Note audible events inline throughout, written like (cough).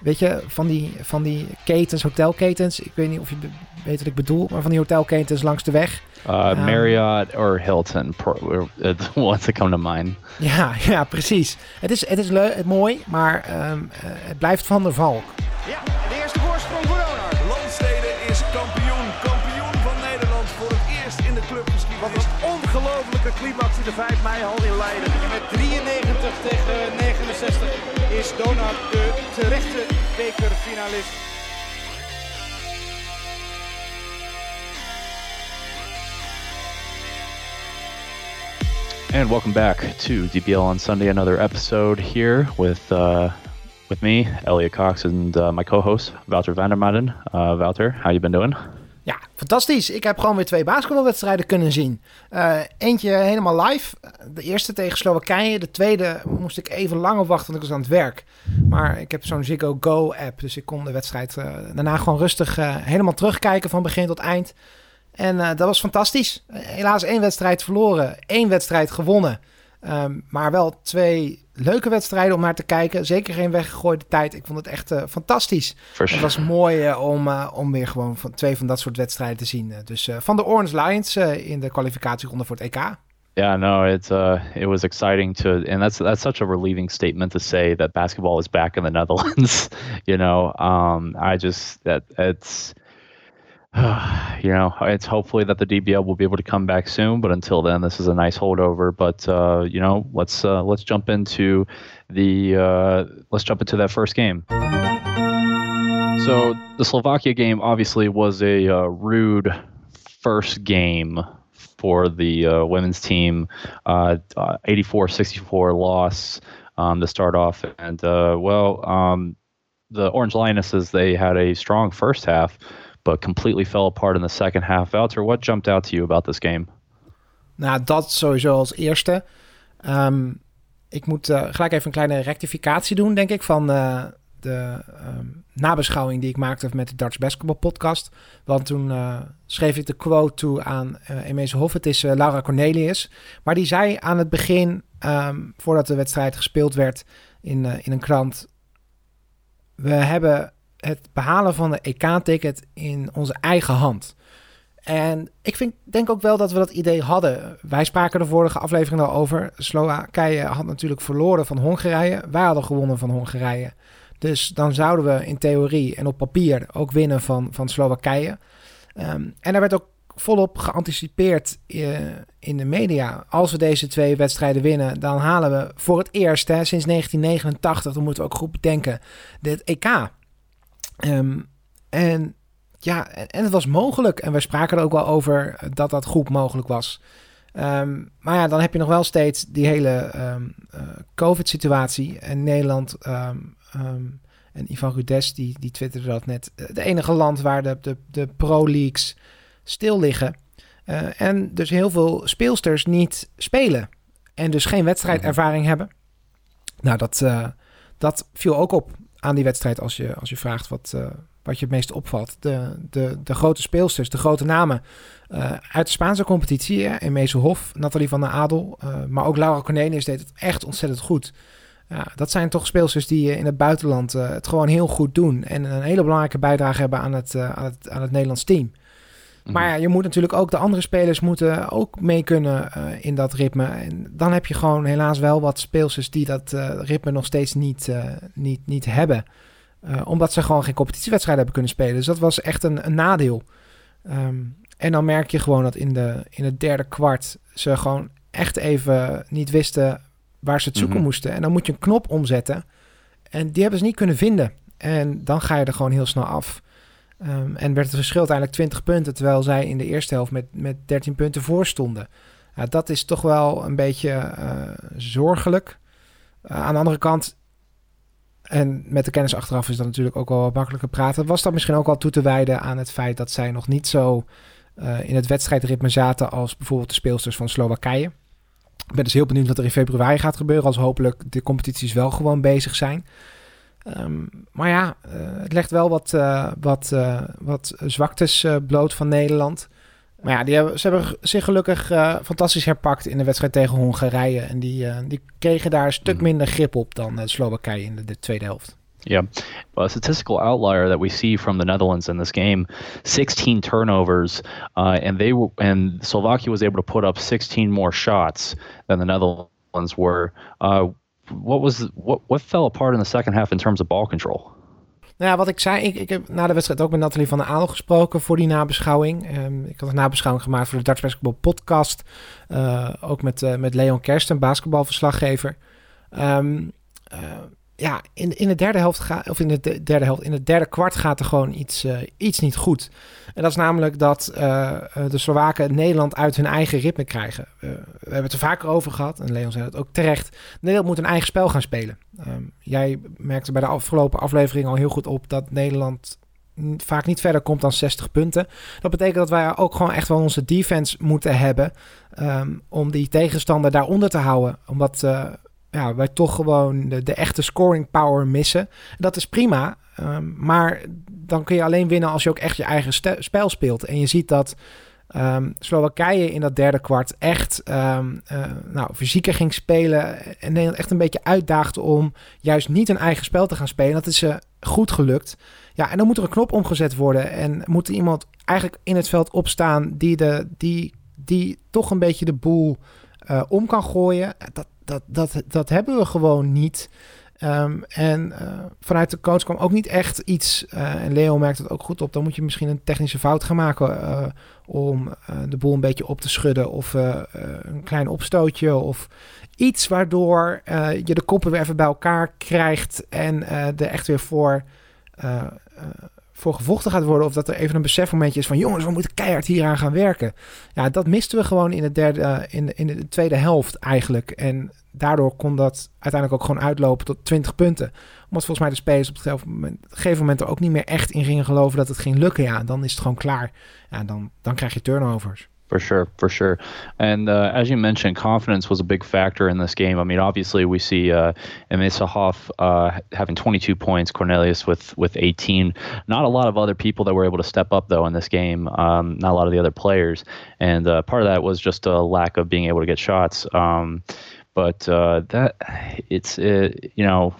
Weet je, van die, van die ketens, hotelketens. Ik weet niet of je weet wat ik bedoel, maar van die hotelketens langs de weg. Uh, Um, Marriott or Hilton, the ones that come to mind. Ja, ja, precies. Het is, het is leuk, het mooi, maar ehm, eh, het blijft van der valk. Ja, de eerste voorsprong voor Donar. Landstede is kampioen. Kampioen van Nederland voor het eerst in de Wat clubgeschiedenis. een ongelofelijke climax in de 5 mei hal in Leiden. En met 93 tegen 69 is Donar de terechte bekerfinalist. And welcome back to DBL on Sunday. Another episode here with uh, with me, Elliot Cox, and uh, my co-host Wouter Vandermaden. Uh, Wouter, how you been doing? Ja, fantastisch. Ik heb gewoon weer twee basketbalwedstrijden kunnen zien. Eh, eentje helemaal live. De eerste tegen Slowakije. De tweede moest ik even lang op wachten, want ik was aan het werk. Maar ik heb zo'n Ziggo Go app, dus ik kon de wedstrijd eh, daarna gewoon rustig eh, helemaal terugkijken van begin tot eind. En dat was fantastisch. Helaas één wedstrijd verloren, één wedstrijd gewonnen. Ehm, maar wel twee leuke wedstrijden om naar te kijken. Zeker geen weggegooide tijd. Ik vond het echt eh, fantastisch. Het was mooi eh, om, eh, om weer gewoon van twee van dat soort wedstrijden te zien. Dus van de Orange Lions in de kwalificatieronde voor het EK. Yeah, no, it uh, it was exciting to, and that's that's such a relieving statement to say that basketball is back in the Netherlands. (laughs) you know, um, I just that it's, (sighs) you know, it's hopefully that the DBL will be able to come back soon. But until then, this is a nice holdover. But uh, you know, let's uh, let's jump into the uh, let's jump into that first game. So the Slovakia game obviously was a uh, rude first game for the uh, women's team. Uh, 84-64 loss um, to start off, and uh, well, um, the Orange Lionesses they had a strong first half, completely fell apart in the second half. Walter, what jumped out to you about this game? Nou, dat sowieso als eerste. Ehm, ik moet eh, gelijk even een kleine rectificatie doen, denk ik, van eh, de ehm, nabeschouwing die ik maakte met de Dutch Basketball podcast. Want toen eh, schreef ik de quote toe aan uh, Emees Hof. Het is Laura Cornelius. Maar die zei aan het begin, ehm, voordat de wedstrijd gespeeld werd in, in een krant... We hebben het behalen van de EK-ticket in onze eigen hand. En ik vind, denk ook wel dat we dat idee hadden. Wij spraken de vorige aflevering al over. Slowakije had natuurlijk verloren van Hongarije. Wij hadden gewonnen van Hongarije. Dus dan zouden we in theorie en op papier ook winnen van, van Slowakije. Um, en er werd ook volop geanticipeerd uh, in de media. Als we deze twee wedstrijden winnen, dan halen we voor het eerst hè, sinds 1989, dan moeten we ook goed bedenken, dit EK. Um, en ja, en, het was mogelijk. En we spraken er ook wel over dat dat goed mogelijk was. Um, maar ja, dan heb je nog wel steeds die hele um, uh, COVID-situatie. En Nederland en Ivan Rudes, die, die twitterde dat net. Het enige land waar de, de, de pro-leagues stil liggen. Uh, en dus heel veel speelsters niet spelen. En dus geen wedstrijdervaring hebben. Nou, dat, dat viel ook op aan die wedstrijd als je, als je vraagt wat, uh, wat je het meest opvalt. De, de, de grote speelsters, de grote namen uh, uit de Spaanse competitie. Ja, Emeese Hof, Nathalie van der Adel. Uh, maar ook Laura Cornelius deed het echt ontzettend goed. Ja, dat zijn toch speelsters die in het buitenland het gewoon heel goed doen. En een hele belangrijke bijdrage hebben aan het, aan het, aan het Nederlands team. Mm-hmm. Maar ja, je moet natuurlijk ook de andere spelers moeten ook mee kunnen uh, in dat ritme. En dan heb je gewoon helaas wel wat speelsters die dat uh, ritme nog steeds niet, uh, niet, niet hebben. Omdat ze gewoon geen competitiewedstrijden hebben kunnen spelen. Dus dat was echt een, een nadeel. Um, en dan merk je gewoon dat in, de, in het derde kwart ze gewoon echt even niet wisten waar ze het zoeken mm-hmm. moesten. En dan moet je een knop omzetten. En die hebben ze niet kunnen vinden. En dan ga je er gewoon heel snel af. Um, en werd het verschil uiteindelijk 20 punten, terwijl zij in de eerste helft met, met 13 punten voor stonden. Dat is toch wel een beetje uh, zorgelijk. Uh, aan de andere kant, en met de kennis achteraf is dat natuurlijk ook wel wat makkelijker praten, was dat misschien ook wel toe te wijden aan het feit dat zij nog niet zo uh, in het wedstrijdritme zaten als bijvoorbeeld de speelsters van Slowakije. Ik ben dus heel benieuwd wat er in februari gaat gebeuren, als hopelijk de competities wel gewoon bezig zijn. Um, maar ja, uh, het legt wel wat, uh, wat, uh, wat zwaktes bloot van Nederland. Maar ja, die hebben, ze hebben zich gelukkig fantastisch herpakt in de wedstrijd tegen Hongarije. En die, die kregen daar een stuk minder grip op dan Slowakije in de, de tweede helft. Yeah. Well, a statistical outlier that we see from the Netherlands in this game 16 turnovers, uh, and they were, and Slovakia was able to put up 16 more shots than the Netherlands were. Uh, what was what what fell apart in the second half in terms of ball control? Nou ja, wat ik zei, ik, ik heb na de wedstrijd ook met Nathalie van der Adel gesproken voor die nabeschouwing. Um, ik had een nabeschouwing gemaakt voor de Dutch Basketball podcast. Uh, ook met, uh, met Leon Kersten, basketbalverslaggever. Um, uh, ja, in, in de derde helft gaat, of in de derde helft, in het derde kwart gaat er gewoon iets, uh, iets niet goed. En dat is namelijk dat uh, de Slowaken Nederland uit hun eigen ritme krijgen. We hebben het er vaker over gehad, en Leon zei het ook terecht. Nederland moet een eigen spel gaan spelen. Um, jij merkte bij de afgelopen aflevering al heel goed op dat Nederland vaak niet verder komt dan 60 punten. Dat betekent dat wij ook gewoon echt wel onze defense moeten hebben um, om die tegenstander daaronder te houden. Omdat ja, wij toch gewoon de, echte scoring power missen. Dat is prima. Um, maar dan kun je alleen winnen als je ook echt je eigen spel speelt. En je ziet dat um, Slowakije in dat derde kwart echt um, nou, fysieker ging spelen. En Nederland echt een beetje uitdaagde om juist niet een eigen spel te gaan spelen. Dat is uh, goed gelukt. Ja, en dan moet er een knop omgezet worden. En moet er iemand eigenlijk in het veld opstaan die, de, die, die toch een beetje de boel uh, om kan gooien. Dat, dat, dat, dat hebben we gewoon niet. Um, en uh, vanuit de coach kwam ook niet echt iets. Uh, en Leo merkt het ook goed op. Dan moet je misschien een technische fout gaan maken. Uh, om de boel een beetje op te schudden. Of een klein opstootje. Of iets waardoor je de koppen weer even bij elkaar krijgt. En er echt weer voor voor gevochten gaat worden. Of dat er even een besefmomentje is van jongens, we moeten keihard hieraan gaan werken. Ja, dat misten we gewoon in de, derde, uh, in, in de tweede helft eigenlijk. En daardoor kon dat uiteindelijk ook gewoon uitlopen tot 20 punten. Omdat volgens mij de spelers op het gegeven moment er ook niet meer echt in gingen geloven dat het ging lukken. Ja, dan is het gewoon klaar. Ja, dan, dan krijg je turnovers. For sure, for sure. And uh, as you mentioned, confidence was a big factor in this game. I mean, obviously, we see uh, Hoff uh, having 22 points, Cornelius with, with 18. Not a lot of other people that were able to step up, though, in this game. Um, not a lot of the other players. And uh, part of that was just a lack of being able to get shots. Um, but uh, that, it's, it, you know,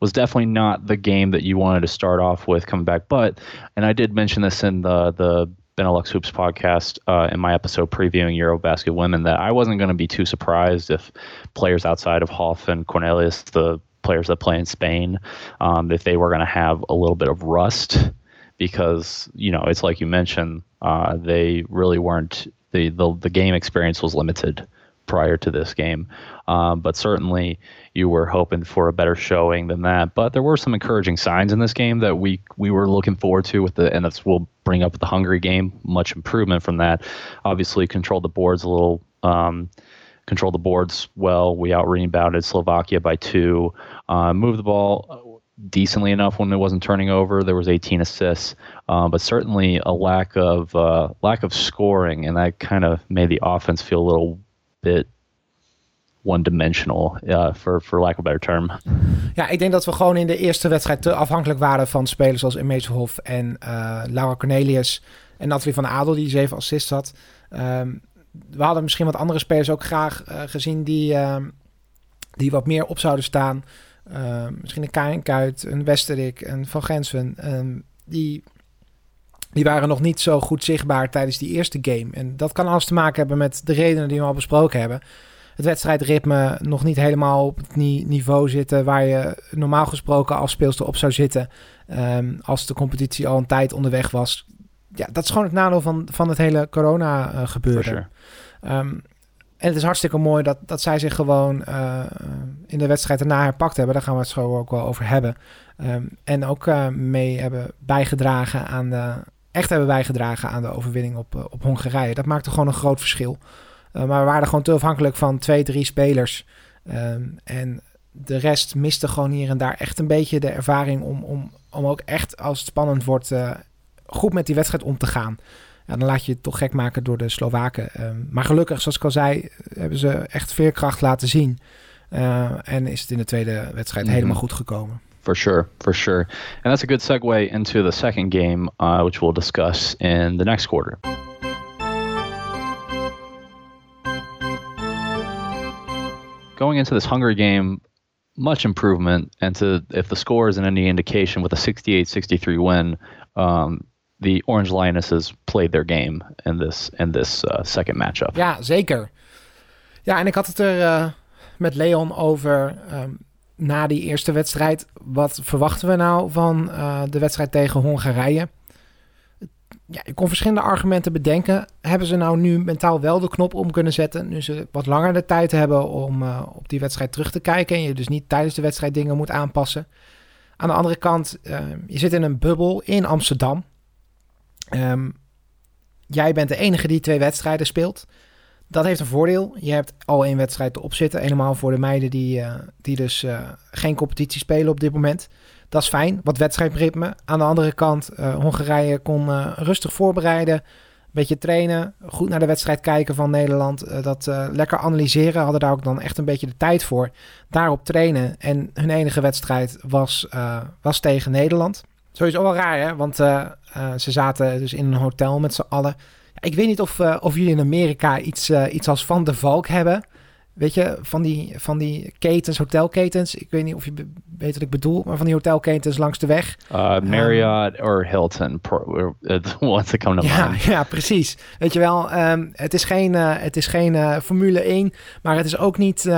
was definitely not the game that you wanted to start off with coming back. But, and I did mention this in the, the Benelux Hoops podcast uh, in my episode previewing Eurobasket Women that I wasn't going to be too surprised if players outside of Hoff and Cornelius, the players that play in Spain, um, if they were going to have a little bit of rust because you know it's like you mentioned uh, they really weren't the, the the game experience was limited prior to this game. Um, but certainly you were hoping for a better showing than that. But there were some encouraging signs in this game that we we were looking forward to with the and that's we'll bring up the Hungary game. Much improvement from that. Obviously, controlled the boards a little. Um, controlled the boards well. We out rebounded Slovakia by two. Uh, moved the ball decently enough when it wasn't turning over. There was 18 assists, uh, but certainly a lack of uh, lack of scoring, and that kind of made the offense feel a little bit one-dimensional, uh, for lack of better term. Ja, ik denk dat we gewoon in de eerste wedstrijd te afhankelijk waren van spelers zoals Emeeshoff en uh, Laura Cornelius en Nathalie van Adel, die zeven assists had. Um, we hadden misschien wat andere spelers ook graag uh, gezien die, uh, die wat meer op zouden staan. Uh, misschien een Kainkuit, een Westerik, een Van Gensen. Die, die waren nog niet zo goed zichtbaar tijdens die eerste game. En dat kan alles te maken hebben met de redenen die we al besproken hebben het wedstrijdritme nog niet helemaal op het niveau zitten waar je normaal gesproken als speelster op zou zitten. Um, als de competitie al een tijd onderweg was. Ja, dat is gewoon het nadeel van, van het hele corona uh, gebeuren. Sure. Um, en het is hartstikke mooi dat, dat zij zich gewoon uh, in de wedstrijd erna herpakt hebben. Daar gaan we het zo ook wel over hebben. Um, en ook uh, mee hebben bijgedragen aan de. Echt hebben bijgedragen aan de overwinning op, op Hongarije. Dat maakte gewoon een groot verschil. Uh, maar we waren gewoon te afhankelijk van twee, drie spelers. Um, en de rest miste gewoon hier en daar echt een beetje de ervaring om, om, om ook echt als het spannend wordt uh, goed met die wedstrijd om te gaan. Ja, dan laat je het toch gek maken door de Slowaken. Um, maar gelukkig, zoals ik al zei, hebben ze echt veerkracht laten zien. Uh, en is het in de tweede wedstrijd mm -hmm. helemaal goed gekomen. For sure, for sure. And that's a good segue into the second game, uh, which we'll discuss in the next quarter. going into this Hungary game, much improvement. And to if the score isn't any indication, with a 68-63 win, um, the Orange Lionesses played their game in this in this uh, second matchup. Ja, zeker. Ja, en ik had het er uh, met Leon over um, na die eerste wedstrijd. Wat verwachten we nou van uh, de wedstrijd tegen Hongarije? Ja, je kon verschillende argumenten bedenken. Hebben ze nou nu mentaal wel de knop om kunnen zetten? Nu ze wat langer de tijd hebben om uh, op die wedstrijd terug te kijken. En je dus niet tijdens de wedstrijd dingen moet aanpassen. Aan de andere kant, je zit in een bubbel in Amsterdam. Um, jij bent de enige die twee wedstrijden speelt. Dat heeft een voordeel. Je hebt al één wedstrijd erop zitten. Helemaal voor de meiden die, uh, die dus uh, geen competitie spelen op dit moment. Dat is fijn. Wat wedstrijdritme. Aan de andere kant, uh, Hongarije kon rustig voorbereiden. Een beetje trainen. Goed naar de wedstrijd kijken van Nederland. dat lekker analyseren. Hadden daar ook dan echt een beetje de tijd voor. Daarop trainen. En hun enige wedstrijd was, was tegen Nederland. Sowieso wel raar, hè? Want ze zaten dus in een hotel met z'n allen. Ik weet niet of, uh, of jullie in Amerika iets, uh, iets als Van de Valk hebben. Weet je, van die, van die ketens, hotelketens. Ik weet niet of je weet wat ik bedoel, maar van die hotelketens langs de weg. Uh, Marriott um, or Hilton, the ones that come to ja, mind. Ja, precies. Weet je wel, um, het is geen, uh, het is geen uh, Formule 1, maar het is ook niet,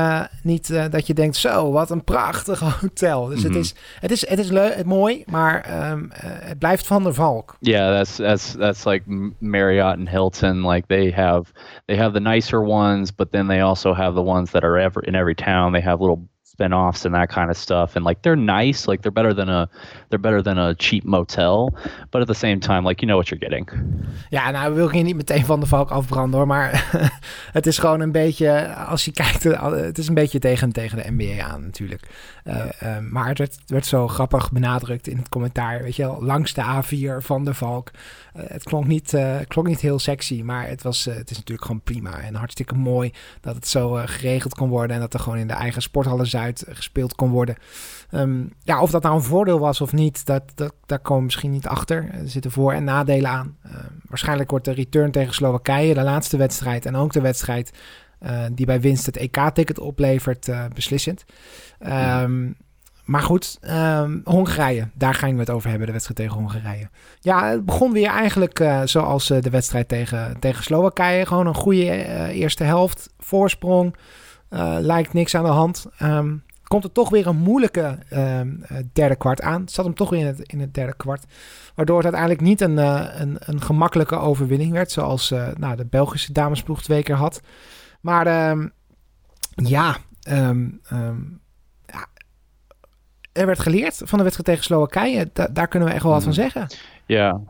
niet dat je denkt, zo, wat een prachtig (laughs) hotel. Dus mm -hmm. het is, het is, het is leuk, mooi, maar um, het blijft Van der Valk. Yeah, that's that's that's like Marriott and Hilton. Like they have they have the nicer ones, but then they also have the ones that are ever in every town. They have little spin-offs and that kind of stuff. And like they're nice like they're better than a they're better than a cheap motel but at the same time like you know what you're getting. Ja nou wil ik hier niet meteen van de valk afbranden hoor maar (laughs) het is gewoon een beetje als je kijkt het is een beetje tegen tegen de NBA aan natuurlijk. Uh, uh, maar het werd, werd, zo grappig benadrukt in het commentaar weet je wel langs de A4 van de valk. Uh, het klonk niet, klonk niet heel sexy maar het was het is natuurlijk gewoon prima en hartstikke mooi dat het zo geregeld kon worden en dat er gewoon in de eigen sporthallen Zuid gespeeld kon worden. Um, ja, of dat nou een voordeel was of niet, dat, dat, daar komen misschien niet achter. Er zitten voor- en nadelen aan. Uh, waarschijnlijk wordt de return tegen Slowakije, de laatste wedstrijd en ook de wedstrijd uh, die bij winst het EK-ticket oplevert, uh, beslissend. Um, maar goed, Hongarije, daar gaan we het over hebben, de wedstrijd tegen Hongarije. Ja, het begon weer eigenlijk uh, zoals de wedstrijd tegen, tegen Slowakije. Gewoon een goede eerste helft, voorsprong. Uh, lijkt niks aan de hand. Um, komt er toch weer een moeilijke um, derde kwart aan. Het zat hem toch weer in het, in het derde kwart. Waardoor het uiteindelijk niet een, uh, een, een gemakkelijke overwinning werd. Zoals uh, nou, de Belgische damesploeg twee keer had. Maar um, ja, ja, er werd geleerd van de wedstrijd tegen Slowakije. Da daar kunnen we echt wel wat van zeggen. Ja,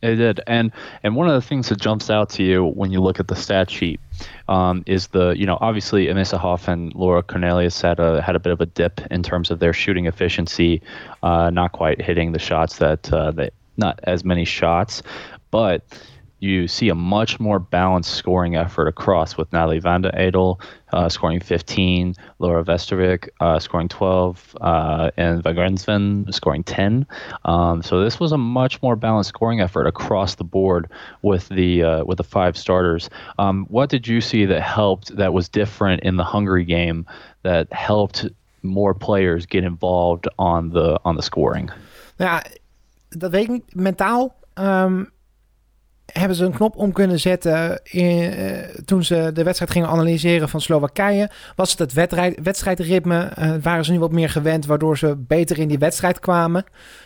It did, and and one of the things that jumps out to you when you look at the stat sheet um, is the you know obviously Emissa Hoff and Laura Cornelius had a had a bit of a dip in terms of their shooting efficiency, uh, not quite hitting the shots that uh, they not as many shots, but you see a much more balanced scoring effort across with Natalie Van de Edel uh, scoring 15, Laura Vestervik uh, scoring 12, uh, and Vagrensven scoring 10. Um, so this was a much more balanced scoring effort across the board with the uh, with the five starters. Um, what did you see that helped that was different in the Hungary game that helped more players get involved on the on the scoring? Ja, dat. Mentaal um, hebben ze een knop om kunnen zetten in, uh, toen ze de wedstrijd gingen analyseren van Slowakije. Was het het wedstrijd, wedstrijdritme? Uh, waren ze nu wat meer gewend, waardoor ze beter in die wedstrijd kwamen?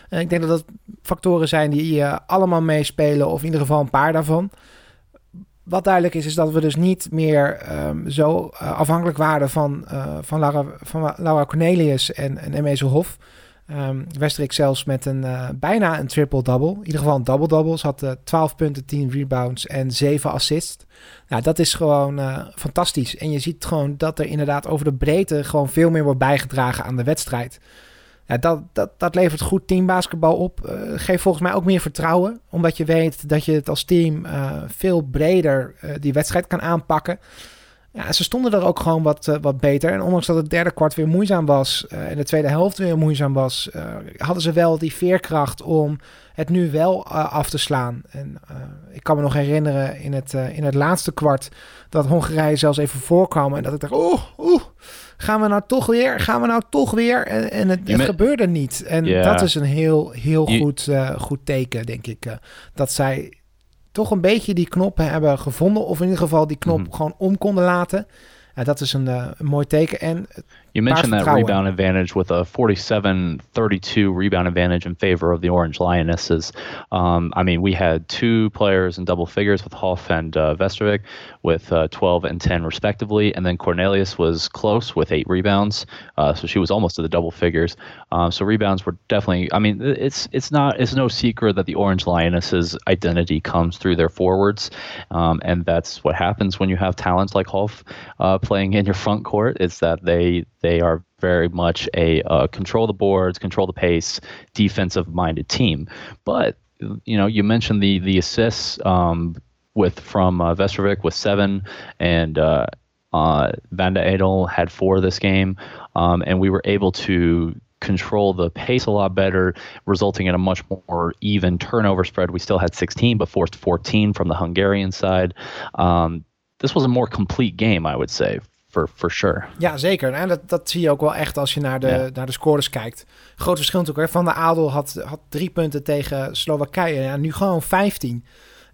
Uh, ik denk dat dat factoren zijn die allemaal meespelen, of in ieder geval een paar daarvan. Wat duidelijk is, is dat we dus niet meer um, zo afhankelijk waren van, van, Laura, van Laura Cornelius en, en Hof. Um, zelfs met een uh, bijna een triple-double. In ieder geval een double-double. Ze had uh, 12 punten, 10 rebounds en 7 assists. Nou, dat is gewoon uh, fantastisch. En je ziet gewoon dat er inderdaad over de breedte gewoon veel meer wordt bijgedragen aan de wedstrijd. Ja, dat, dat, dat levert goed teambasketbal op. Geeft volgens mij ook meer vertrouwen. Omdat je weet dat je het als team veel breder die wedstrijd kan aanpakken. Ja, ze stonden er ook gewoon wat, uh, wat beter. En ondanks dat het derde kwart weer moeizaam was uh, en de tweede helft weer moeizaam was, uh, hadden ze wel die veerkracht om het nu wel af te slaan. En ik kan me nog herinneren in het, in het laatste kwart dat Hongarije zelfs even voorkwam. En dat ik dacht, oeh, oeh, gaan we nou toch weer? Gaan we nou toch weer? En, en het, het gebeurde niet. En yeah. dat is een heel, heel goed, goed teken, denk ik. dat zij toch een beetje die knop hebben gevonden. Of in ieder geval die knop mm. gewoon om konden laten. Dat is een, uh, een mooi teken. En You mentioned that rebound advantage with a 47 32 rebound advantage in favor of the Orange Lionesses. Um, I mean, we had two players in double figures with Hoff and uh, Vestrovic with uh, 12 and 10 respectively. And then Cornelius was close with eight rebounds. Uh, so she was almost to the double figures. Um, so rebounds were definitely, I mean, it's it's not, it's no secret that the Orange Lionesses identity comes through their forwards. Um, and that's what happens when you have talents like Hoff uh, playing in your front court. It's that they, they are very much a uh, control the boards, control the pace, defensive minded team. But you know, you mentioned the the assists um, with from uh, Vestrovic with seven, and uh, uh, Edel had four this game, um, and we were able to control the pace a lot better, resulting in a much more even turnover spread. We still had 16, but forced 14 from the Hungarian side. Um, this was a more complete game, I would say, for, for sure. Ja, zeker. En dat, dat zie je ook wel echt als je naar de, ja. naar de scores kijkt. Groot verschil natuurlijk. Hè? Van de Adel had, had drie punten tegen Slowakije. Ja, nu gewoon 15.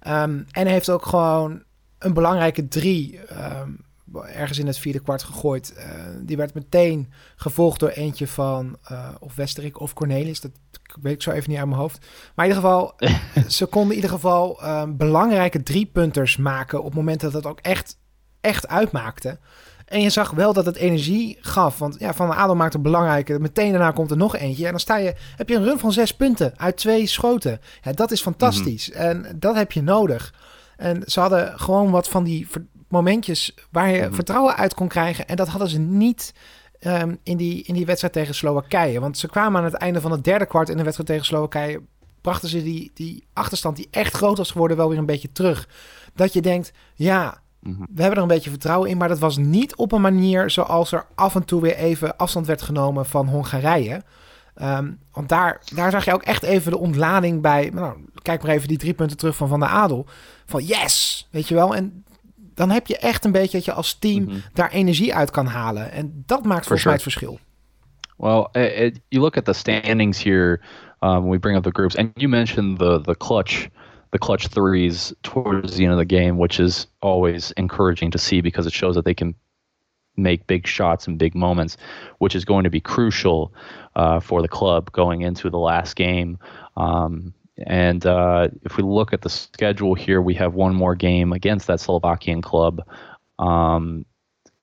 Um, en heeft ook gewoon een belangrijke drie um, ergens in het vierde kwart gegooid. Uh, die werd meteen gevolgd door eentje van uh, of Westerik of Cornelis. Dat weet ik zo even niet uit mijn hoofd. Maar in ieder geval, (laughs) ze konden in ieder geval um, belangrijke driepunters maken op momenten dat het ook echt, echt uitmaakte. En je zag wel dat het energie gaf. Want ja, Van de Adel maakt een belangrijke. Meteen daarna komt er nog eentje. En dan sta je, heb je een run van zes punten uit twee schoten. Ja, dat is fantastisch. Mm-hmm. En dat heb je nodig. En ze hadden gewoon wat van die momentjes waar je mm-hmm. vertrouwen uit kon krijgen. En dat hadden ze niet um, in, die, in die wedstrijd tegen Slowakije. Want ze kwamen aan het einde van het derde kwart in de wedstrijd tegen Slowakije. Brachten ze die, die achterstand die echt groot was geworden wel weer een beetje terug. Dat je denkt, ja, Mm-hmm. We hebben er een beetje vertrouwen in, maar dat was niet op een manier zoals er af en toe weer even afstand werd genomen van Hongarije. Um, want daar, daar zag je ook echt even de ontlading bij. Nou, kijk maar even die drie punten terug van Van der Adel. Van yes, weet je wel. En dan heb je echt een beetje dat je als team mm-hmm. daar energie uit kan halen. En dat maakt volgens mij het verschil. Well, it, you look at the standings here um, when we bring up the groups, and you mentioned the the clutch the clutch threes towards the end of the game, which is always encouraging to see because it shows that they can make big shots in big moments, which is going to be crucial uh, for the club going into the last game. Um, and uh, if we look at the schedule here, we have one more game against that Slovakian club um,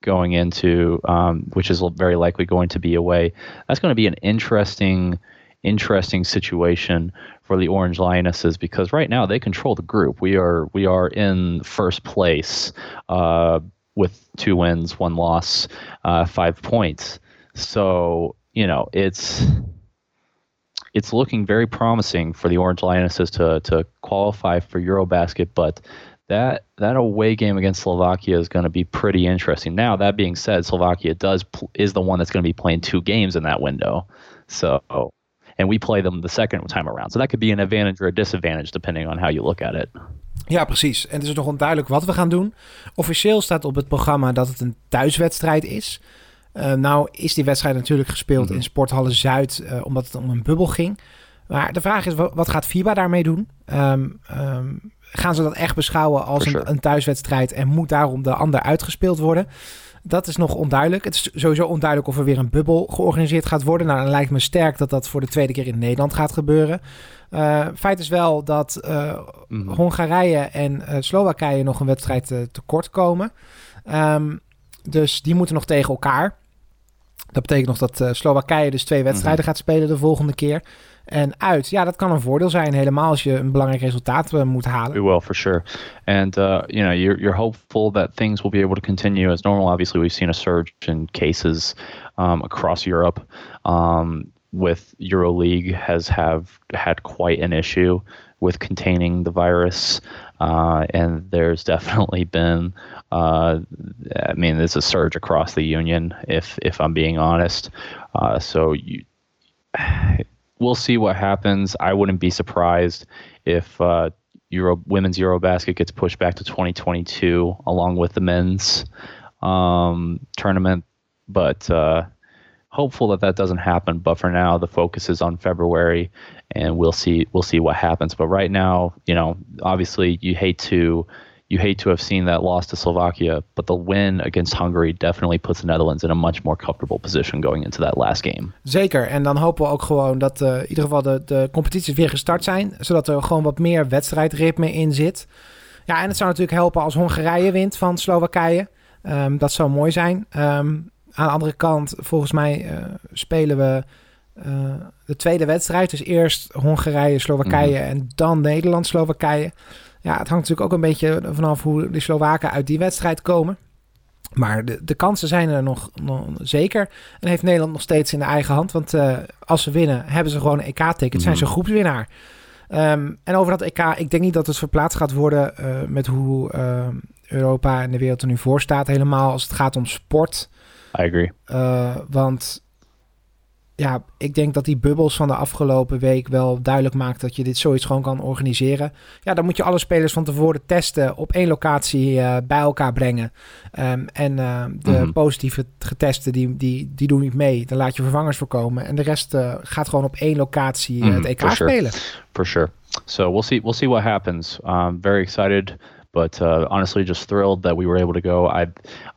going into, um, which is very likely going to be away. That's going to be an interesting, interesting situation for the Orange Lionesses because right now they control the group. We are we are in first place uh, with two wins, one loss, uh, five points. So you know it's it's looking very promising for the Orange Lionesses to to qualify for EuroBasket, but that that away game against Slovakia is going to be pretty interesting. Now that being said, Slovakia does is the one that's going to be playing two games in that window, so and we play them the second time around. So that could be an advantage or a disadvantage depending on how you look at it. Ja, precies. En het is nog onduidelijk wat we gaan doen. Officieel staat op het programma dat het een thuiswedstrijd is. Uh, nou is die wedstrijd natuurlijk gespeeld mm -hmm. in Sporthalle Zuid, uh, omdat het om een bubbel ging. Maar de vraag is, wat gaat FIBA daarmee doen? Um, um, gaan ze dat echt beschouwen als sure. een, een, thuiswedstrijd en moet daarom de ander uitgespeeld worden? Dat is nog onduidelijk. Het is sowieso onduidelijk of er weer een bubbel georganiseerd gaat worden. Nou, dan lijkt me sterk dat dat voor de tweede keer in Nederland gaat gebeuren. Uh, feit is wel dat uh, mm. Hongarije en uh, Slowakije nog een wedstrijd tekort komen. Um, dus die moeten nog tegen elkaar. Dat betekent nog dat Slowakije dus twee wedstrijden mm -hmm. gaat spelen de volgende keer. En uit, ja, dat kan een voordeel zijn, helemaal als je een belangrijk resultaat uh, moet halen. We will, for sure. And, uh, you know, you're, you're hopeful that things will be able to continue as normal. Obviously, we've seen a surge in cases um, across Europe. Um, with EuroLeague has have had quite an issue with containing the virus. Uh, and there's (laughs) definitely been, uh, I mean, there's a surge across the union, if if I'm being honest. Uh, so you, we'll see what happens. I wouldn't be surprised if uh, Euro women's EuroBasket gets pushed back to 2022 along with the men's um, tournament, but uh, hopeful that that doesn't happen. But for now, the focus is on February, and we'll see we'll see what happens. But right now, you know, obviously, you hate to you hate to have seen that loss to Slovakia, but the win against Hungary definitely puts the Netherlands in a much more comfortable position going into that last game. Zeker. En dan hopen we ook gewoon dat uh, in ieder geval de, de competities weer gestart zijn, zodat er gewoon wat meer wedstrijdritme in zit. Ja, en het zou natuurlijk helpen als Hongarije wint van Slowakije. Um, dat zou mooi zijn. Um, aan de andere kant, volgens mij uh, spelen we uh, de tweede wedstrijd. Dus eerst Hongarije, Slowakije mm -hmm. en dan Nederland, Slowakije. Ja, het hangt natuurlijk ook een beetje vanaf hoe de Slowaken uit die wedstrijd komen. Maar de, de kansen zijn er nog, nog, zeker. En heeft Nederland nog steeds in de eigen hand. Want uh, als ze winnen, hebben ze gewoon een EK-ticket. Zijn ze groepswinnaar. Um, en over dat EK, ik denk niet dat het verplaatst gaat worden uh, met hoe uh, Europa en de wereld er nu voor staat. Helemaal als het gaat om sport. I agree. Want ja, ik denk dat die bubbels van de afgelopen week wel duidelijk maakt dat je dit zoiets gewoon kan organiseren. Ja, dan moet je alle spelers van tevoren testen, op één locatie uh, bij elkaar brengen. Um, en uh, de mm -hmm. positieve getesten, die, die, die doen niet mee. Dan laat je vervangers voorkomen. En de rest uh, gaat gewoon op één locatie mm -hmm, het EK for spelen. Sure. For sure. So we'll see, we'll see what happens. Um, very excited. But uh, honestly, just thrilled that we were able to go. I,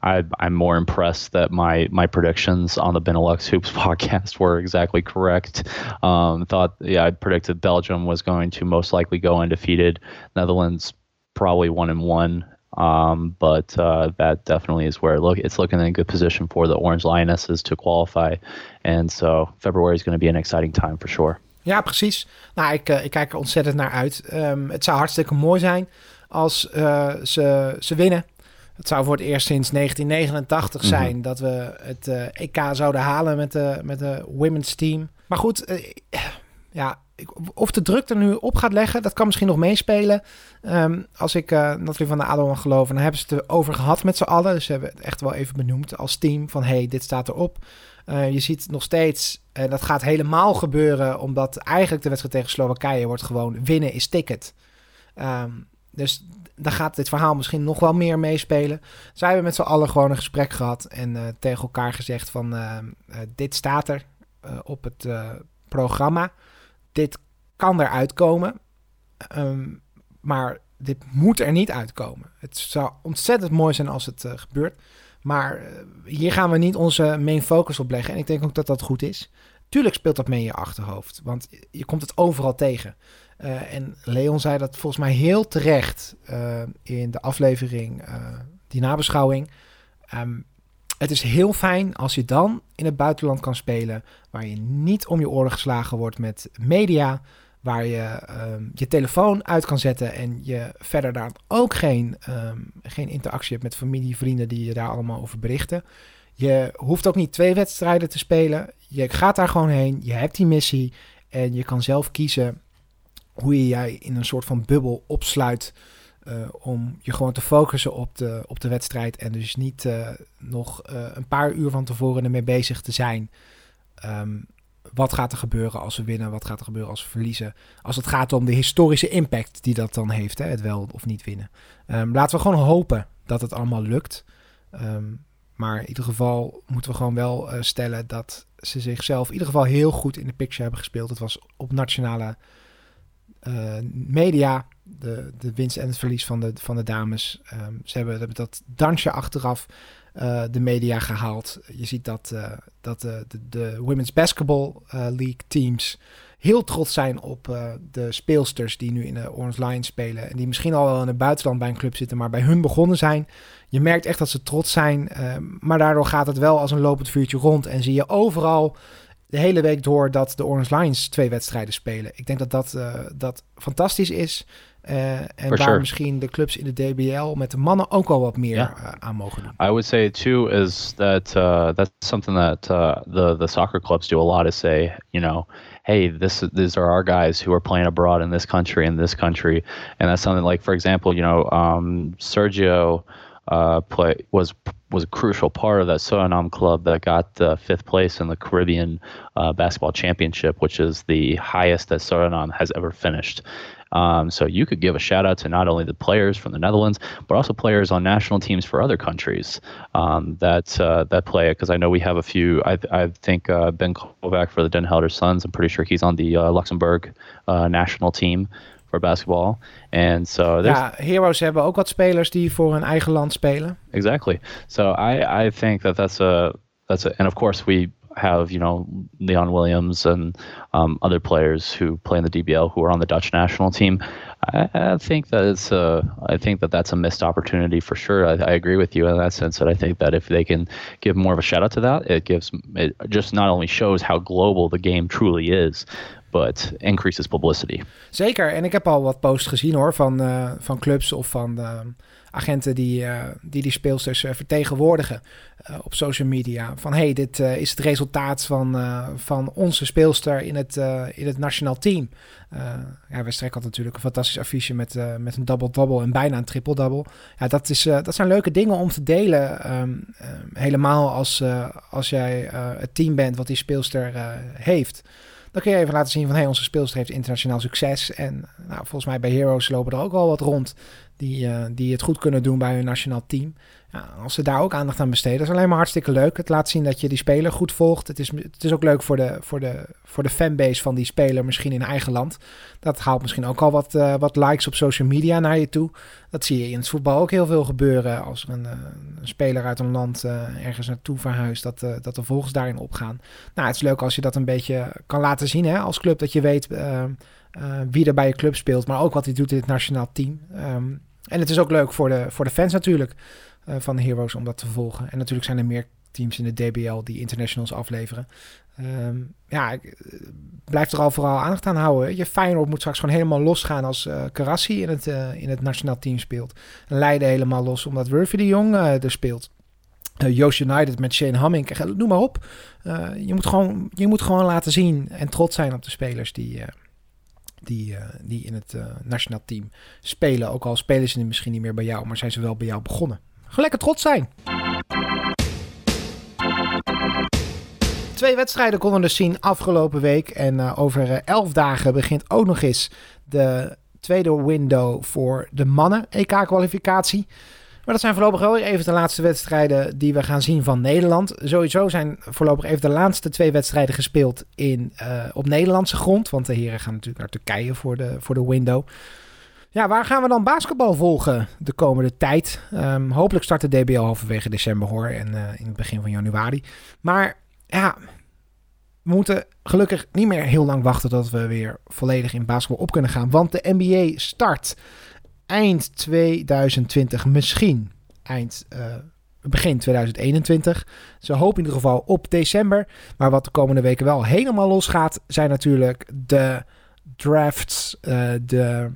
I, I'm more impressed that my my predictions on the Benelux Hoops (laughs) podcast were exactly correct. Um, thought, yeah, I predicted Belgium was going to most likely go undefeated. Netherlands probably one and one. Um, but uh, that definitely is where it look it's looking in a good position for the Orange Lionesses to qualify. And so February is going to be an exciting time for sure. Ja, precies. Nou, ik, uh, ik kijk er ontzettend naar uit. Um, het zou hartstikke mooi zijn als uh, ze, ze winnen. Het zou voor het eerst sinds 1989 zijn mm -hmm. dat we het uh, EK zouden halen met de, met de women's team. Maar goed, uh, ja, of de druk er nu op gaat leggen, dat kan misschien nog meespelen. Um, als ik uh, Nathalie van der Adel geloven, dan hebben ze het erover gehad met z'n allen. Dus ze hebben het echt wel even benoemd als team van hey, dit staat erop. Uh, je ziet nog steeds, en dat gaat helemaal gebeuren, omdat eigenlijk de wedstrijd tegen Slowakije wordt gewoon winnen is ticket. Um, dus daar gaat dit verhaal misschien nog wel meer meespelen. Zij hebben met z'n allen gewoon een gesprek gehad en uh, tegen elkaar gezegd van uh, uh, dit staat er op het programma. Dit kan eruit komen. Um, maar dit moet er niet uitkomen. Het zou ontzettend mooi zijn als het gebeurt. Maar hier gaan we niet onze main focus op leggen. En ik denk ook dat dat goed is. Tuurlijk speelt dat mee in je achterhoofd. Want je komt het overal tegen. Uh, en Leon zei dat volgens mij heel terecht uh, in de aflevering, uh, die nabeschouwing. Um, het is heel fijn als je dan in het buitenland kan spelen, waar je niet om je oren geslagen wordt met media, waar je um, je telefoon uit kan zetten en je verder daar ook geen, um, geen interactie hebt met familie, vrienden die je daar allemaal over berichten. Je hoeft ook niet twee wedstrijden te spelen. Je gaat daar gewoon heen, je hebt die missie en je kan zelf kiezen hoe je jij in een soort van bubbel opsluit. Uh, om je gewoon te focussen op de, op de wedstrijd. En dus niet uh, nog uh, een paar uur van tevoren ermee bezig te zijn. Um, wat gaat er gebeuren als we winnen? Wat gaat er gebeuren als we verliezen? Als het gaat om de historische impact die dat dan heeft, hè, het wel of niet winnen. Um, laten we gewoon hopen dat het allemaal lukt. Um, maar in ieder geval moeten we gewoon wel stellen dat ze zichzelf in ieder geval heel goed in de picture hebben gespeeld. Het was op nationale uh, media, de, de winst en het verlies van de, van de dames. Um, ze hebben, hebben, dat dansje achteraf uh, de media gehaald. Je ziet dat, dat de, de Women's Basketball League teams heel trots zijn op de speelsters die nu in de Orange Lions spelen. En die misschien al wel in het buitenland bij een club zitten, maar bij hun begonnen zijn. Je merkt echt dat ze trots zijn. maar daardoor gaat het wel als een lopend vuurtje rond. En zie je overal de hele week door dat de Orange Lions twee wedstrijden spelen. Ik denk dat dat, uh, dat fantastisch is. Uh, en For waar sure. misschien de clubs in de DBL met de mannen ook al wat meer Yeah. uh, aan mogen doen. I would say too is that uh, that's something that uh, the the soccer clubs do a lot is say, you know, hey, this these are our guys who are playing abroad in this country in this country, and that's something like, for example, you know, um, Sergio uh, play was was a crucial part of that Suriname club that got uh, fifth place in the Caribbean uh, basketball championship, which is the highest that Suriname has ever finished. Um, so you could give a shout out to not only the players from the Netherlands, but also players on national teams for other countries um, that uh, that play it. Because I know we have a few. I I think uh, Ben Kovac for the Den Helder Suns. I'm pretty sure he's on the uh, Luxembourg uh, national team for basketball. And so Ja, Heroes hebben ook wat spelers die voor hun eigen land spelen. exactly. So I I think that that's a that's a and of course we have you know Leon Williams and um, other players who play in the DBL who are on the Dutch national team. I, I think that it's a I think that that's a missed opportunity for sure. I, I agree with you in that sense that I think that if they can give more of a shout out to that, it gives it just not only shows how global the game truly is, but increases publicity. Zeker, en ik heb al wat posts gezien hoor van, uh, van clubs of van uh, agenten die, uh, die die speelsters vertegenwoordigen op social media. Van hey, dit is het resultaat van, van onze speelster in het, in het nationaal team. ja, we strekken natuurlijk een fantastisch affiche met, met een double-double en bijna een triple-double. Ja, dat, is, dat zijn leuke dingen om te delen. Um, helemaal als, als jij het team bent wat die speelster heeft. Dan kun je even laten zien van hey, onze speelster heeft internationaal succes. En nou, volgens mij bij Heroes lopen er ook al wat rond die, uh, die het goed kunnen doen bij hun nationaal team. Ja, als ze daar ook aandacht aan besteden, is alleen maar hartstikke leuk. Het laat zien dat je die speler goed volgt. Het is, het is ook leuk voor de, voor, de, voor de fanbase van die speler, misschien in eigen land. Dat haalt misschien ook al wat, uh, wat likes op social media naar je toe. Dat zie je in het voetbal ook heel veel gebeuren. Als een, een speler uit een land ergens naartoe verhuist, dat, dat de volgers daarin opgaan. Nou, het is leuk als je dat een beetje kan laten zien hè, als club. Dat je weet wie er bij je club speelt, maar ook wat hij doet in het nationaal team. Um, en het is ook leuk voor de, voor de fans natuurlijk uh, van de Heroes om dat te volgen. En natuurlijk zijn er meer teams in de DBL die internationals afleveren. Um, ja, uh, blijf er al vooral aandacht aan houden. Je Feyenoord moet straks gewoon helemaal losgaan als uh, Karassi in het, in het nationaal team speelt. En Leiden helemaal los omdat Wurfy de Jong er speelt. Uh, Joost United met Shane Hamming, noem maar op. Je, moet gewoon, je moet gewoon laten zien en trots zijn op de spelers die, uh, die, die in het nationaal team spelen. Ook al spelen ze misschien niet meer bij jou, maar zijn ze wel bij jou begonnen. Lekker trots zijn. Twee wedstrijden konden we dus zien afgelopen week. En over elf dagen begint ook nog eens de tweede window voor de mannen EK-kwalificatie. Maar dat zijn voorlopig wel even de laatste wedstrijden die we gaan zien van Nederland. Sowieso zijn voorlopig even de laatste twee wedstrijden gespeeld in, uh, op Nederlandse grond. Want de heren gaan natuurlijk naar Turkije voor de, voor de window. Ja, waar gaan we dan basketbal volgen de komende tijd? Um, hopelijk start de DBL halverwege december hoor en uh, in het begin van januari. Maar ja, we moeten gelukkig niet meer heel lang wachten tot we weer volledig in basketbal op kunnen gaan. Want de NBA start eind 2020, misschien eind uh, begin 2021. Ze hopen in ieder geval op december. Maar wat de komende weken wel helemaal losgaat, zijn natuurlijk de drafts, uh, de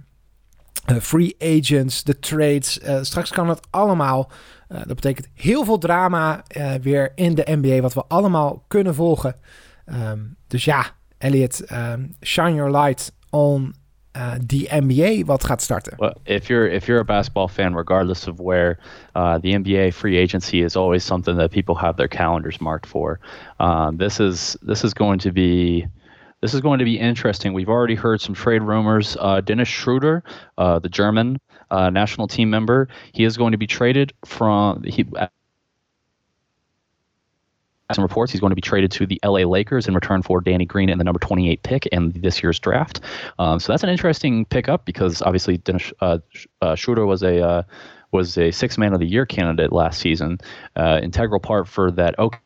uh, free agents, de trades. straks kan het allemaal. dat betekent heel veel drama weer in de NBA, wat we allemaal kunnen volgen. Um, dus ja, Elliot, um, shine your light on uh, die NBA wat gaat starten. Well, if you're if you're a basketball fan, regardless of where uh, the NBA free agency is always something that people have their calendars marked for. Um, this is this is going to be. This is going to be interesting. We've already heard some trade rumors. Uh, Dennis Schroeder, uh, the German uh, national team member, he is going to be traded from. He, some reports he's going to be traded to the LA Lakers in return for Danny Green and the number 28 pick in this year's draft. Um, so that's an interesting pickup because obviously Dennis uh, uh, Schroeder was a uh, was a six man of the year candidate last season, uh, integral part for that Oak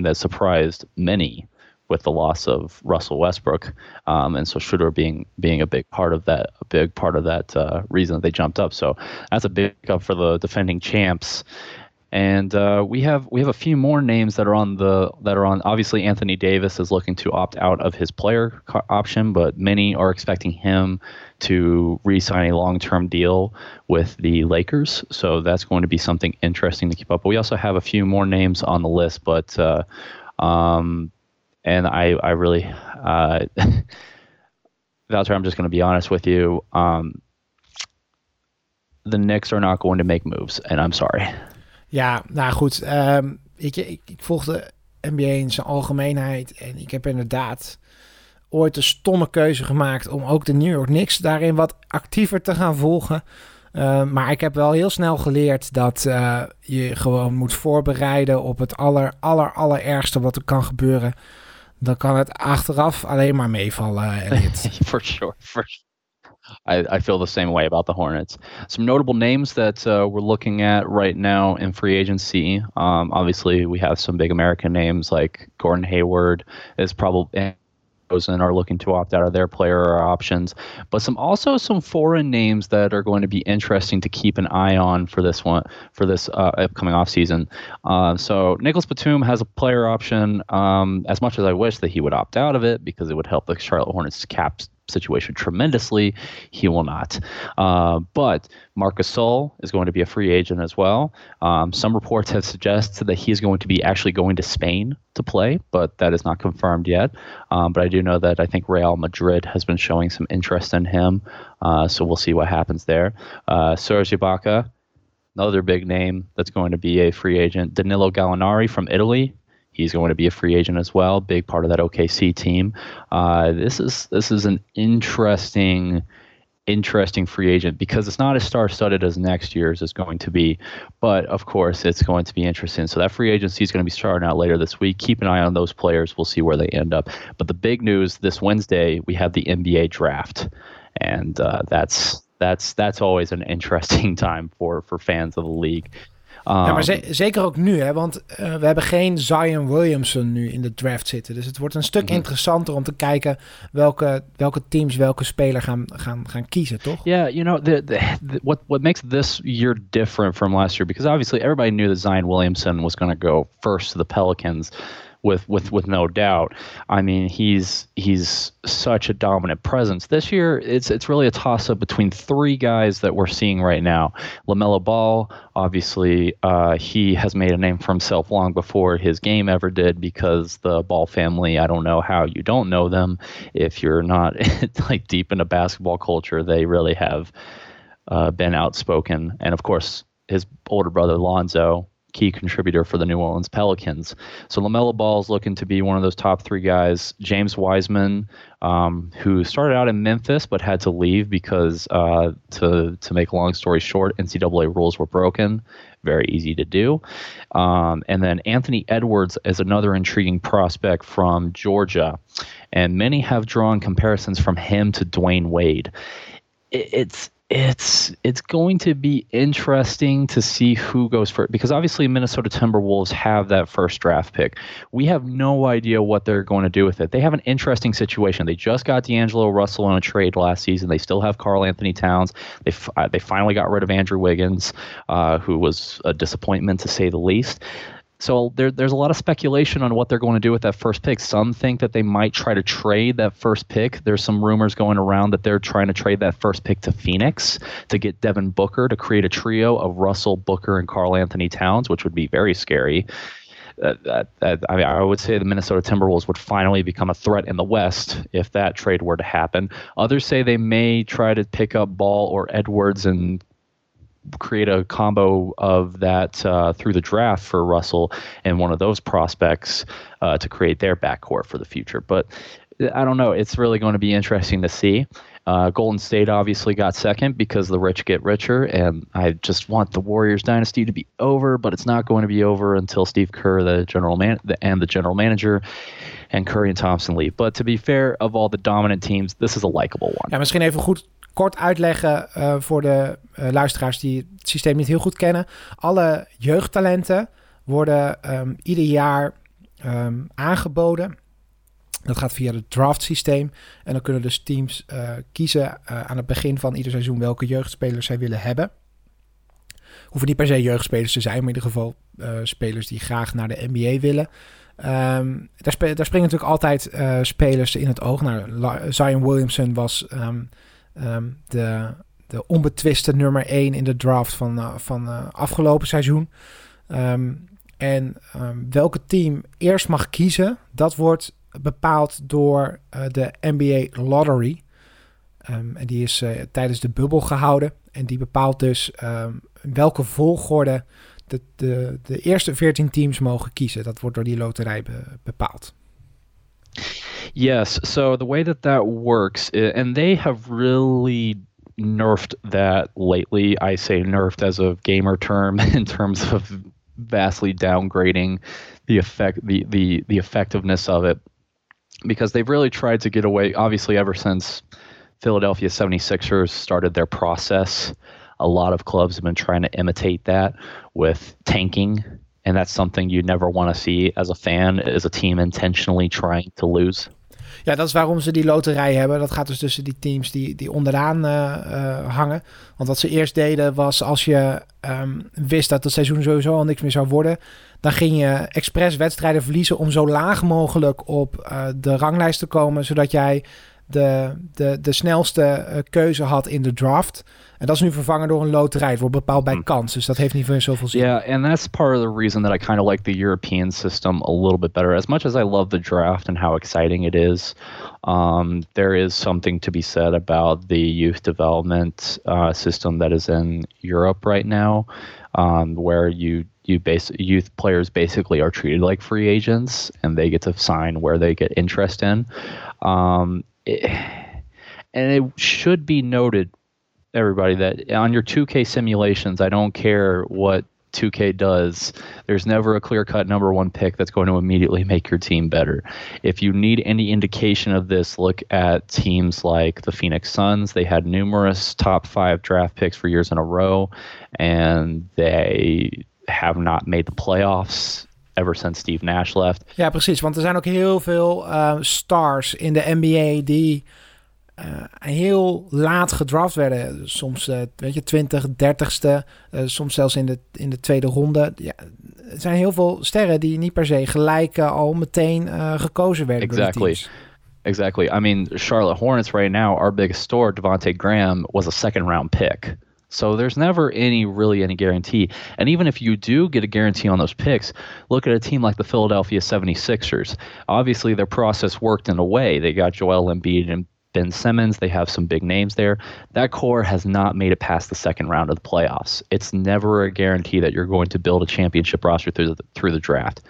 that surprised many with the loss of Russell Westbrook, um, and so Schroeder being being a big part of that, a big part of that uh, reason that they jumped up. So that's a big up for the defending champs. And uh, we have we have a few more names that are on the that are on. Obviously, Anthony Davis is looking to opt out of his player option, but many are expecting him to re-sign a long-term deal with the Lakers. So that's going to be something interesting to keep up. But we also have a few more names on the list, but uh, um, and I I really uh, (laughs) Valter, I'm just going to be honest with you. Um, the Knicks are not going to make moves, and I'm sorry. Ja, nou goed. Um, ik, ik, ik volg de NBA in zijn algemeenheid. En ik heb inderdaad ooit een stomme keuze gemaakt om ook de New York Knicks daarin wat actiever te gaan volgen. Uh, maar ik heb wel heel snel geleerd dat uh, je gewoon moet voorbereiden op het aller, aller, allerergste wat er kan gebeuren. Dan kan het achteraf alleen maar meevallen, (laughs) for sure. I, I, feel the same way about the Hornets. Some notable names that uh, we're looking at right now in free agency. Um, obviously, we have some big American names like Gordon Hayward is probably and are looking to opt out of their player options, but some also some foreign names that are going to be interesting to keep an eye on for this one for this uh, upcoming off season. Uh, so Nicholas Batum has a player option. Um, as much as I wish that he would opt out of it because it would help the Charlotte Hornets cap situation tremendously. He will not. Uh, but Marcus Sol is going to be a free agent as well. Um, some reports have suggested that he is going to be actually going to Spain to play, but that is not confirmed yet. Um, but I do know that I think Real Madrid has been showing some interest in him. Uh, so we'll see what happens there. Uh, Serge Ibaka, another big name that's going to be a free agent. Danilo Gallinari from Italy He's going to be a free agent as well, big part of that OKC team. Uh, this is this is an interesting interesting free agent because it's not as star studded as next year's is going to be. But of course, it's going to be interesting. So that free agency is going to be starting out later this week. Keep an eye on those players. We'll see where they end up. But the big news this Wednesday, we have the NBA draft, and uh, that's that's that's always an interesting (laughs) time for for fans of the league. Ja, maar zeker ook nu, hè, want uh, we hebben geen Zion Williamson nu in de draft zitten. Dus het wordt een stuk mm -hmm. interessanter om te kijken welke, welke teams welke speler gaan, gaan, gaan kiezen, toch? Yeah, you know, the, the, the, what, what makes this year different from last year, because obviously everybody knew that Zion Williamson was going to go first to the Pelicans. With with with no doubt. I mean, he's he's such a dominant presence. This year, it's it's really a toss up between three guys that we're seeing right now. Lamelo Ball, obviously, uh, he has made a name for himself long before his game ever did because the Ball family. I don't know how you don't know them if you're not (laughs) like deep into basketball culture. They really have uh, been outspoken, and of course, his older brother Lonzo key contributor for the New Orleans Pelicans. So LaMelo Ball is looking to be one of those top three guys. James Wiseman, um, who started out in Memphis but had to leave because, uh, to to make a long story short, NCAA rules were broken. Very easy to do. Um, and then Anthony Edwards is another intriguing prospect from Georgia, and many have drawn comparisons from him to Dwayne Wade. it's it's it's going to be interesting to see who goes first because obviously Minnesota Timberwolves have that first draft pick. We have no idea what they're going to do with it. They have an interesting situation. They just got D'Angelo Russell on a trade last season. They still have Carl Anthony Towns. They uh, they finally got rid of Andrew Wiggins, uh, who was a disappointment to say the least. So there, there's a lot of speculation on what they're going to do with that first pick. Some think that they might try to trade that first pick. There's some rumors going around that they're trying to trade that first pick to Phoenix to get Devin Booker to create a trio of Russell, Booker, and Carl Anthony Towns, which would be very scary. Uh, that, that, I mean, I would say the Minnesota Timberwolves would finally become a threat in the West if that trade were to happen. Others say they may try to pick up Ball or Edwards and create a combo of that uh, through the draft for Russell and one of those prospects uh, to create their backcourt for the future. But I don't know. It's really going to be interesting to see. Uh, Golden State obviously got second because the rich get richer, and I just want the Warriors dynasty to be over, but it's not going to be over until Steve Kerr, the general man, the, and the general manager, and Curry and Thompson leave. But to be fair, of all the dominant teams, this is a likable one. Ja, misschien even goed kort uitleggen uh, voor de uh, luisteraars die het systeem niet heel goed kennen. Alle jeugdtalenten worden um, ieder jaar um, aangeboden. Dat gaat via het draft systeem. En dan kunnen dus teams uh, kiezen aan het begin van ieder seizoen welke jeugdspelers zij willen hebben. hoeven niet per se jeugdspelers te zijn, maar in ieder geval spelers die graag naar de NBA willen. Um, daar, springen natuurlijk altijd spelers in het oog. Nou, Zion Williamson was um, de, de onbetwiste nummer 1 in de draft van, uh, van uh, afgelopen seizoen. en welke team eerst mag kiezen, dat wordt bepaald door de NBA Lottery. en die is tijdens de bubbel gehouden. En die bepaalt dus welke volgorde de, de, de eerste 14 teams mogen kiezen. Dat wordt door die loterij be, bepaald. Yes. So the way that that works, eh, and they have really nerfed that lately. I say nerfed as a gamer term (laughs) in terms of vastly downgrading the effect, the the the effectiveness of it, because they've really tried to get away. Obviously, ever since Philadelphia 76ers started their process a lot of clubs have been trying to imitate that with tanking, and that's something you never want to see as a fan, is a team intentionally trying to lose. Ja, dat is waarom ze die loterij hebben. Dat gaat dus tussen die teams die, die onderaan uh, uh, hangen. Want wat ze eerst deden was als je um, wist dat het seizoen sowieso al niks meer zou worden... dan ging je expres wedstrijden verliezen om zo laag mogelijk op uh, de ranglijst te komen... zodat jij de, de, de snelste keuze had in de draft... En dat is nu vervangen door een loterij. Het wordt bepaald bij hmm. kans. Dus dat heeft niet meer zoveel zin. Yeah, and that's part of the reason that I kind of like the European system a little bit better. As much as I love the draft and how exciting it is, um, there is something to be said about the youth development uh, system that is in Europe right now, um, where you you base youth players basically are treated like free agents and they get to sign where they get interest in. Um, it, and it should be noted everybody that on your 2K simulations, I don't care what 2K does, there's never a clear cut number one pick that's going to immediately make your team better. If you need any indication of this, look at teams like the Phoenix Suns. They had numerous top five draft picks for years in a row, and they have not made the playoffs ever since Steve Nash left. Ja, precies. Want er zijn ook heel veel uh, stars in de NBA die heel laat gedraft werden. Soms, uh, weet je, 20, 30ste. Uh, soms zelfs in de, in de tweede ronde. Ja, er zijn heel veel sterren die niet per se gelijk al meteen gekozen werden. Exactly. Exactly. I mean, Charlotte Hornets right now, our biggest store, Devontae Graham, was a second round pick. So there's never any really any guarantee. And even if you do get a guarantee on those picks, look at a team like the Philadelphia 76ers. Obviously their process worked in a way. They got Joel Embiid and Ben Simmons. They have some big names there. That core has not made it past the second round of the playoffs. It's never a guarantee that you're going to build a championship roster through the, through the draft.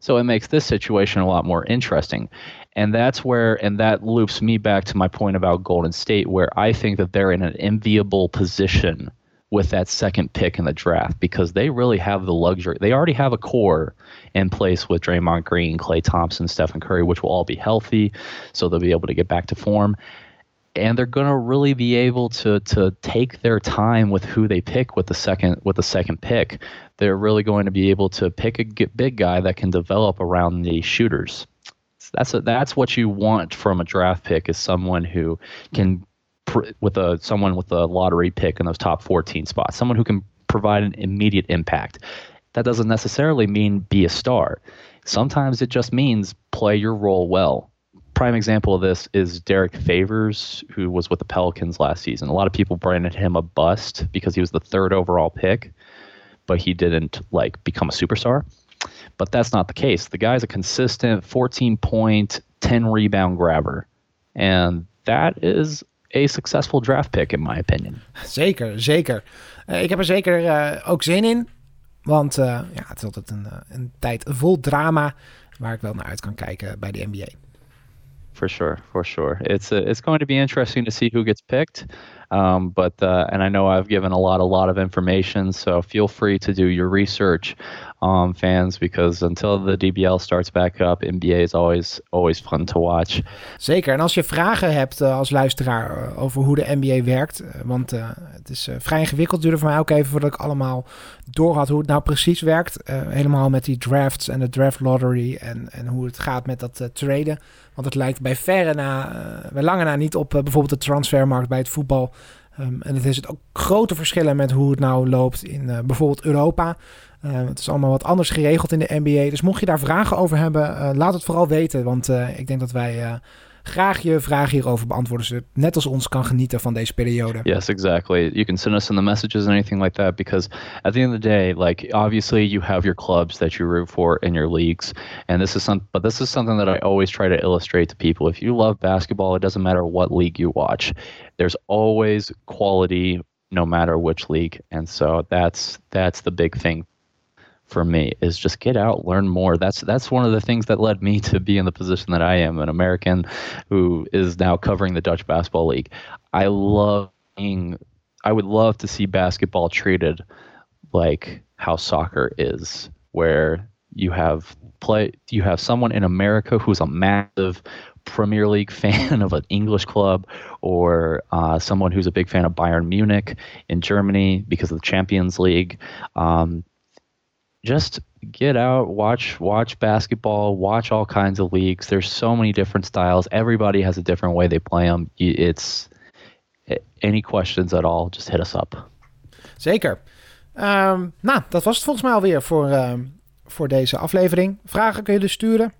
So it makes this situation a lot more interesting. And that's where, and that loops me back to my point about Golden State, where I think that they're in an enviable position with that second pick in the draft because they really have the luxury. They already have a core in place with Draymond Green, Clay Thompson, Stephen Curry, which will all be healthy, so they'll be able to get back to form. And they're going to really be able to to take their time with who they pick with the second with the second pick. They're really going to be able to pick a big guy that can develop around the shooters. That's a, that's what you want from a draft pick is someone who can with a someone with a lottery pick in those top 14 spots, someone who can provide an immediate impact. That doesn't necessarily mean be a star. Sometimes it just means play your role well. Prime example of this is Derek Favors, who was with the Pelicans last season. A lot of people branded him a bust because he was the third overall pick, but he didn't like become a superstar. But that's not the case. The guy's a consistent 14 point, 10 rebound grabber. And that is a successful draft pick, in my opinion. Zeker, zeker. Uh, ik heb er zeker uh, ook zin in. Want uh, ja, het is altijd een, een tijd vol drama waar ik wel naar uit kan kijken bij de NBA. For sure, for sure. It's, uh, it's going to be interesting to see who gets picked. Um, but uh, and I know I've given a lot, a lot of information, so feel free to do your research, um, fans, because until the DBL starts back up, NBA is always, always fun to watch. Zeker. En als je vragen hebt uh, als luisteraar uh, over hoe de NBA werkt, uh, want het is vrij ingewikkeld, duurde voor mij ook even voordat ik allemaal door had hoe het nou precies werkt. helemaal met die drafts en de draft lottery en, en hoe het gaat met dat traden. Want het lijkt bij verre na, bij lange na niet op bijvoorbeeld de transfermarkt bij het voetbal. Um, en het is ook grote verschillen met hoe het nou loopt in uh, bijvoorbeeld Europa. Uh, het is allemaal wat anders geregeld in de NBA. Dus mocht je daar vragen over hebben, uh, laat het vooral weten. Want ik denk dat wij graag je vragen hierover beantwoorden, net als ons kan genieten van deze periode. Yes, exactly. You can send us in the messages and anything like that because at the end of the day, like obviously you have your clubs that you root for in your leagues, and this is some, but this is something that I always try to illustrate to people. If you love basketball, it doesn't matter what league you watch. There's always quality no matter which league, and so that's that's the big thing for me is just get out, learn more. That's that's one of the things that led me (laughs) to be in the position that I am, an American who is now covering the Dutch Basketball League. I love being, I would love to see basketball treated like how soccer is, where you have play you have someone in America who's a massive Premier League (laughs) fan of an English club, or uh, someone who's a big fan of Bayern Munich in Germany because of the Champions League. Um, just get out, watch watch basketball, watch all kinds of leagues. There's so many different styles. Everybody has a different way they play them. It's any questions at all, just hit us up. Zeker. Um, nou, dat was het volgens mij alweer voor, um, voor deze aflevering. Vragen kun je dus sturen.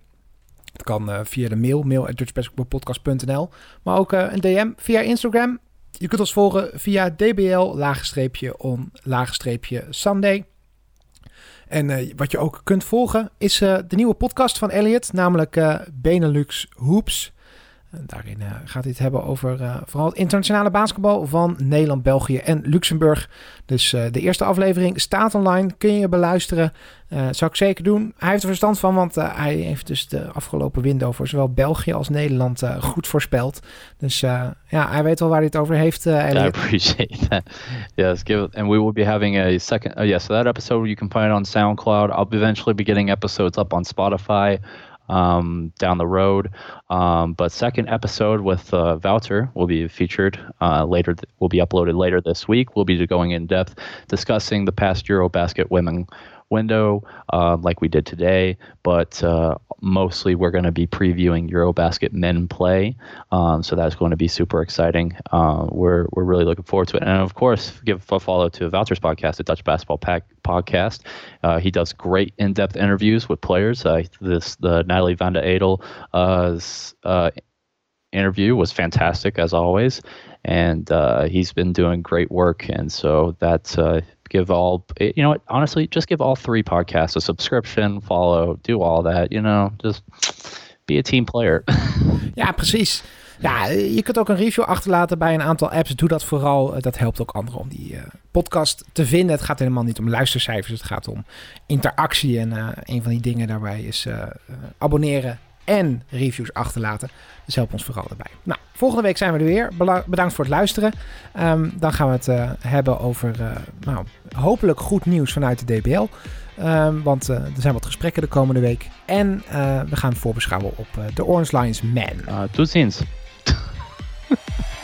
Het kan uh, via de mail, mail.dutchbasketballpodcast.nl. Maar ook uh, een DM via Instagram. Je kunt ons volgen via dbl-on-sunday. En uh, wat je ook kunt volgen is uh, de nieuwe podcast van Elliot, namelijk uh, Benelux Hoops. Daarin gaat hij het hebben over vooral het internationale basketbal van Nederland, België en Luxemburg. Dus de eerste aflevering staat online, kun je beluisteren. Uh, zou ik zeker doen. Hij heeft er verstand van, want uh, hij heeft dus de afgelopen window voor zowel België als Nederland uh, goed voorspeld. Dus ja, hij weet wel waar hij het over heeft. I (laughs) appreciate that. Yes, give it, and we will be having a second. Oh, yes, so that episode you can find on SoundCloud. I'll eventually be getting episodes up on Spotify. Um, down the road. Um, but second episode with uh, Wouter will be featured uh, later. Th- will be uploaded later this week. We'll be going in depth discussing the past EuroBasket women window uh, like we did today, but uh, mostly we're going to be previewing Eurobasket men play. Um, so that's going to be super exciting. Uh, we're, we're really looking forward to it. And of course, give a follow to Voucher's podcast, the Dutch Basketball Pack podcast. Uh, he does great in depth interviews with players. Uh, this the Natalie Van de Edel uh, interview was fantastic as always. And he's been doing great work. And so that's give all you know what honestly just give all three podcasts a subscription follow do all that you know just be a team player. (laughs) Ja precies. Ja je kunt ook een review achterlaten bij een aantal apps. Doe dat vooral. Dat helpt ook anderen om die uh, podcast te vinden. Het gaat helemaal niet om luistercijfers. Het gaat om interactie en een van die dingen daarbij is abonneren en reviews achterlaten. Dus help ons vooral erbij. Nou, volgende week zijn we er weer. bedankt voor het luisteren. Um, dan gaan we het uh, hebben over uh, nou, hopelijk goed nieuws vanuit de DBL. Um, want uh, er zijn wat gesprekken de komende week. En we gaan voorbeschouwen op de Orange Lions Man. tot ziens. (laughs)